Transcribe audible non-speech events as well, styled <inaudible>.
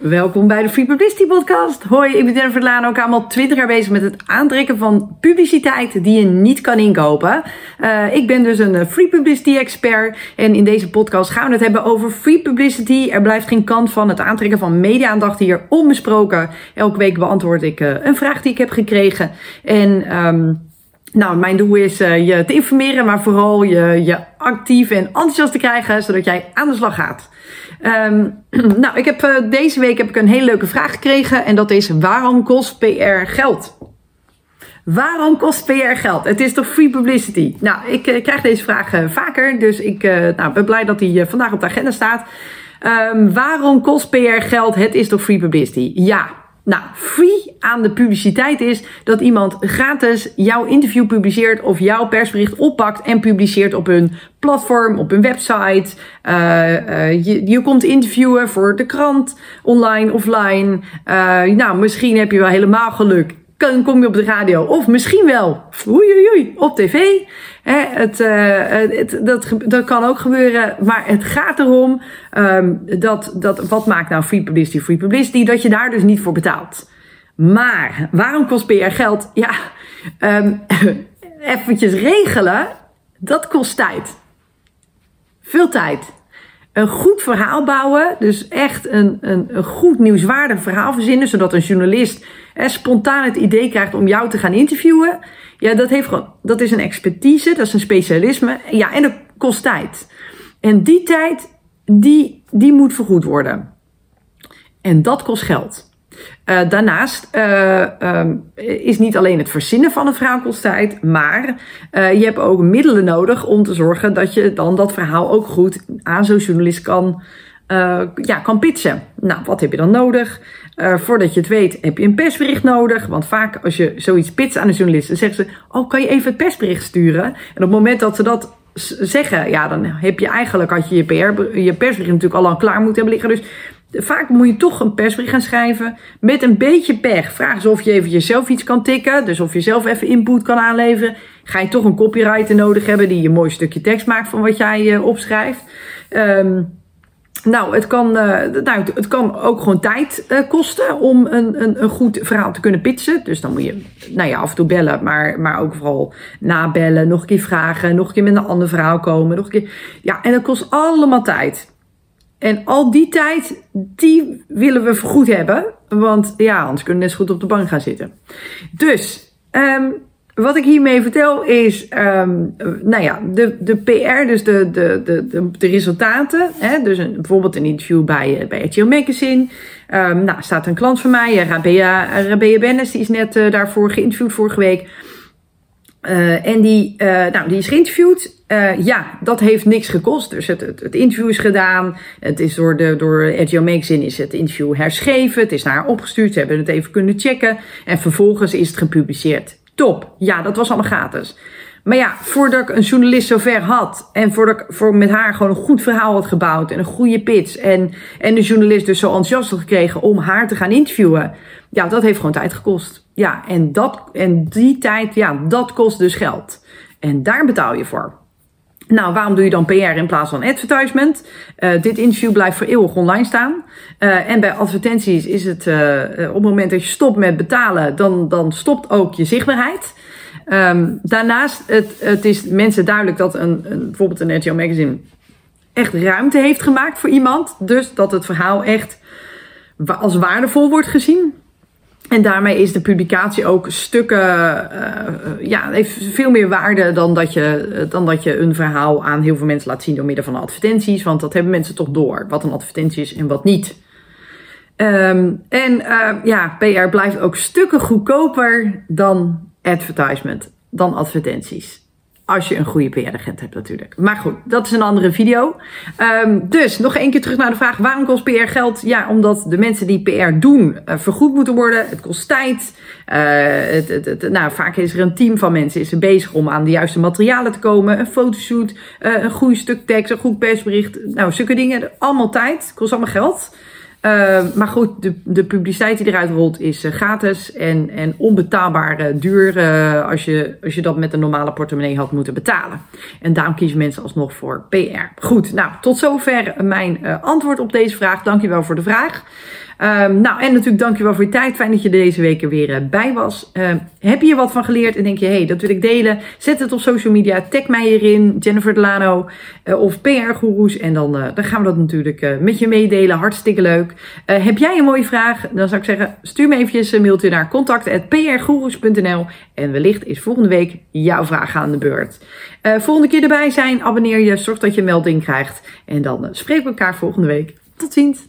Welkom bij de Free Publicity Podcast. Hoi, ik ben Jennifer Laan, ook allemaal 20 jaar bezig met het aantrekken van publiciteit die je niet kan inkopen. Uh, ik ben dus een eh, Free Publicity expert en in deze podcast gaan we het hebben over Free Publicity. Er blijft geen kant van het aantrekken van media-aandacht hier onbesproken. Elke week beantwoord ik uh, een vraag die ik heb gekregen en... Um, nou, mijn doel is uh, je te informeren, maar vooral je, je actief en enthousiast te krijgen, zodat jij aan de slag gaat. Um, <clears throat> nou, ik heb, uh, deze week heb ik een hele leuke vraag gekregen en dat is: waarom kost PR geld? Waarom kost PR geld? Het is toch free publicity? Nou, ik uh, krijg deze vraag vaker, dus ik nou, ben blij dat die vandaag op de agenda staat. Um, waarom kost PR geld? Het is toch free publicity? Ja, nou, free aan de publiciteit is dat iemand gratis jouw interview publiceert of jouw persbericht oppakt en publiceert op hun platform, op hun website. Uh, uh, je, komt interviewen voor de krant, online, offline. Uh, nou, misschien heb je wel helemaal geluk kan, kom je op de radio. Of misschien wel, oei, oei, oei op tv. Hè, het, uh, het, dat, dat kan ook gebeuren. Maar het gaat erom um, dat, dat, wat maakt nou free publicity free publicity? Dat je daar dus niet voor betaalt. Maar waarom kost PR geld? Ja, um, <laughs> eventjes regelen, dat kost tijd. Veel tijd een goed verhaal bouwen. Dus echt een, een, een goed nieuwswaardig verhaal verzinnen. Zodat een journalist eh, spontaan het idee krijgt om jou te gaan interviewen. Ja, dat, heeft gewoon, dat is een expertise, dat is een specialisme. Ja, en dat kost tijd. En die tijd, die, die moet vergoed worden. En dat kost geld. Uh, daarnaast uh, um, is niet alleen het verzinnen van een verhaal kost tijd, maar uh, je hebt ook middelen nodig om te zorgen dat je dan dat verhaal ook goed aan zo'n journalist kan, ja, kan pitchen. Nou, wat heb je dan nodig? voordat je het weet, heb je een persbericht nodig. Want vaak als je zoiets pitst aan een journalist, dan zeggen ze: Oh, kan je even het persbericht sturen? En op het moment dat ze dat zeggen, ja, dan heb je eigenlijk, had je je, PR, je persbericht natuurlijk al lang klaar moeten hebben liggen. Dus Vaak moet je toch een persbericht gaan schrijven. Met een beetje pech. Vraag ze of je even jezelf iets kan tikken. Dus of je zelf even input kan aanleveren. Ga je toch een copywriter nodig hebben die een mooi stukje tekst maakt van wat jij uh, opschrijft. Um, nou, het kan, uh, nou, het kan ook gewoon tijd uh, kosten om een, een, een goed verhaal te kunnen pitchen. Dus dan moet je nou ja, af en toe bellen, maar, maar ook vooral nabellen, nog een keer vragen, nog een keer met een ander verhaal komen. Nog een keer. Ja, en dat kost allemaal tijd. En al die tijd, die willen we vergoed hebben. Want ja, anders kunnen we net zo goed op de bank gaan zitten. Dus, um, wat ik hiermee vertel is, um, nou ja, de, de PR, dus de, de, de, de, resultaten. Hè, dus een, bijvoorbeeld een interview bij, bij RTL Magazine. Um, nou, staat een klant van mij, Rabea, Rabea Bennis, die is net uh, daarvoor geïnterviewd vorige week. Uh, en die, nou, die is geïnterviewd. Uh, ja, dat heeft niks gekost. Dus het, het, het, interview is gedaan. Het is door, de, door RTO Magazine is het interview herschreven. Het is naar haar opgestuurd. Ze hebben het even kunnen checken. En vervolgens is het gepubliceerd. Top. Ja, dat was allemaal gratis. Maar ja, voordat ik een journalist zover had en voordat ik voor met haar gewoon een goed verhaal had gebouwd en een goede pitch en, en de journalist dus zo enthousiast had gekregen om haar te gaan interviewen, ja, dat heeft gewoon tijd gekost. Ja, en, dat, en die tijd, ja, dat kost dus geld. En daar betaal je voor. Nou, waarom doe je dan PR in plaats van advertisement? Uh, dit interview blijft voor eeuwig online staan. Uh, en bij advertenties is het uh, op het moment dat je stopt met betalen, dan, dan stopt ook je zichtbaarheid. Um, daarnaast, het, het is mensen duidelijk dat een, een, bijvoorbeeld een RTL Magazine echt ruimte heeft gemaakt voor iemand. Dus dat het verhaal echt als waardevol wordt gezien. En daarmee is de publicatie ook stukken, uh, ja, heeft veel meer waarde dan dat, je, dan dat je een verhaal aan heel veel mensen laat zien door middel van advertenties. Want dat hebben mensen toch door, wat een advertentie is en wat niet. Um, en uh, ja, PR blijft ook stukken goedkoper dan advertisement, dan advertenties. Als je een goede PR-agent hebt natuurlijk. Maar goed, dat is een andere video. Um, dus nog één keer terug naar de vraag: waarom kost PR geld? Ja, omdat de mensen die PR doen uh, vergoed moeten worden. Het kost tijd. Het, het, nou, vaak is er een team van mensen is er bezig om aan de juiste materialen te komen. Een fotoshoot, uh, een goed stuk tekst, een goed persbericht. Nou, zulke dingen. Allemaal tijd. Kost allemaal geld. Uh, maar goed, de, de publiciteit die eruit rolt is uh, gratis en, en onbetaalbaar uh, duur als, je, als je dat met een normale portemonnee had moeten betalen. En daarom kiezen mensen alsnog voor PR. Goed, nou tot zover mijn antwoord op deze vraag. Dankjewel voor de vraag. Ehm, nou, en natuurlijk dankjewel voor je tijd. Fijn dat je deze week er weer eh, bij was. Ehm, heb je er wat van geleerd en denk je, hé, hey, dat wil ik delen? Zet het op social media. Tag mij hierin, Jennifer Delano uh, of PR Gurus. En dan, uh, dan gaan we dat natuurlijk met je meedelen. Hartstikke leuk. heb jij een mooie vraag? Dan zou ik zeggen, stuur me eventjes een mailtje naar contact.prgoeroes.nl en wellicht is volgende week jouw vraag aan de beurt. volgende keer erbij zijn, abonneer je, zorg dat je een melding krijgt. En dan spreken we elkaar volgende week. Tot ziens!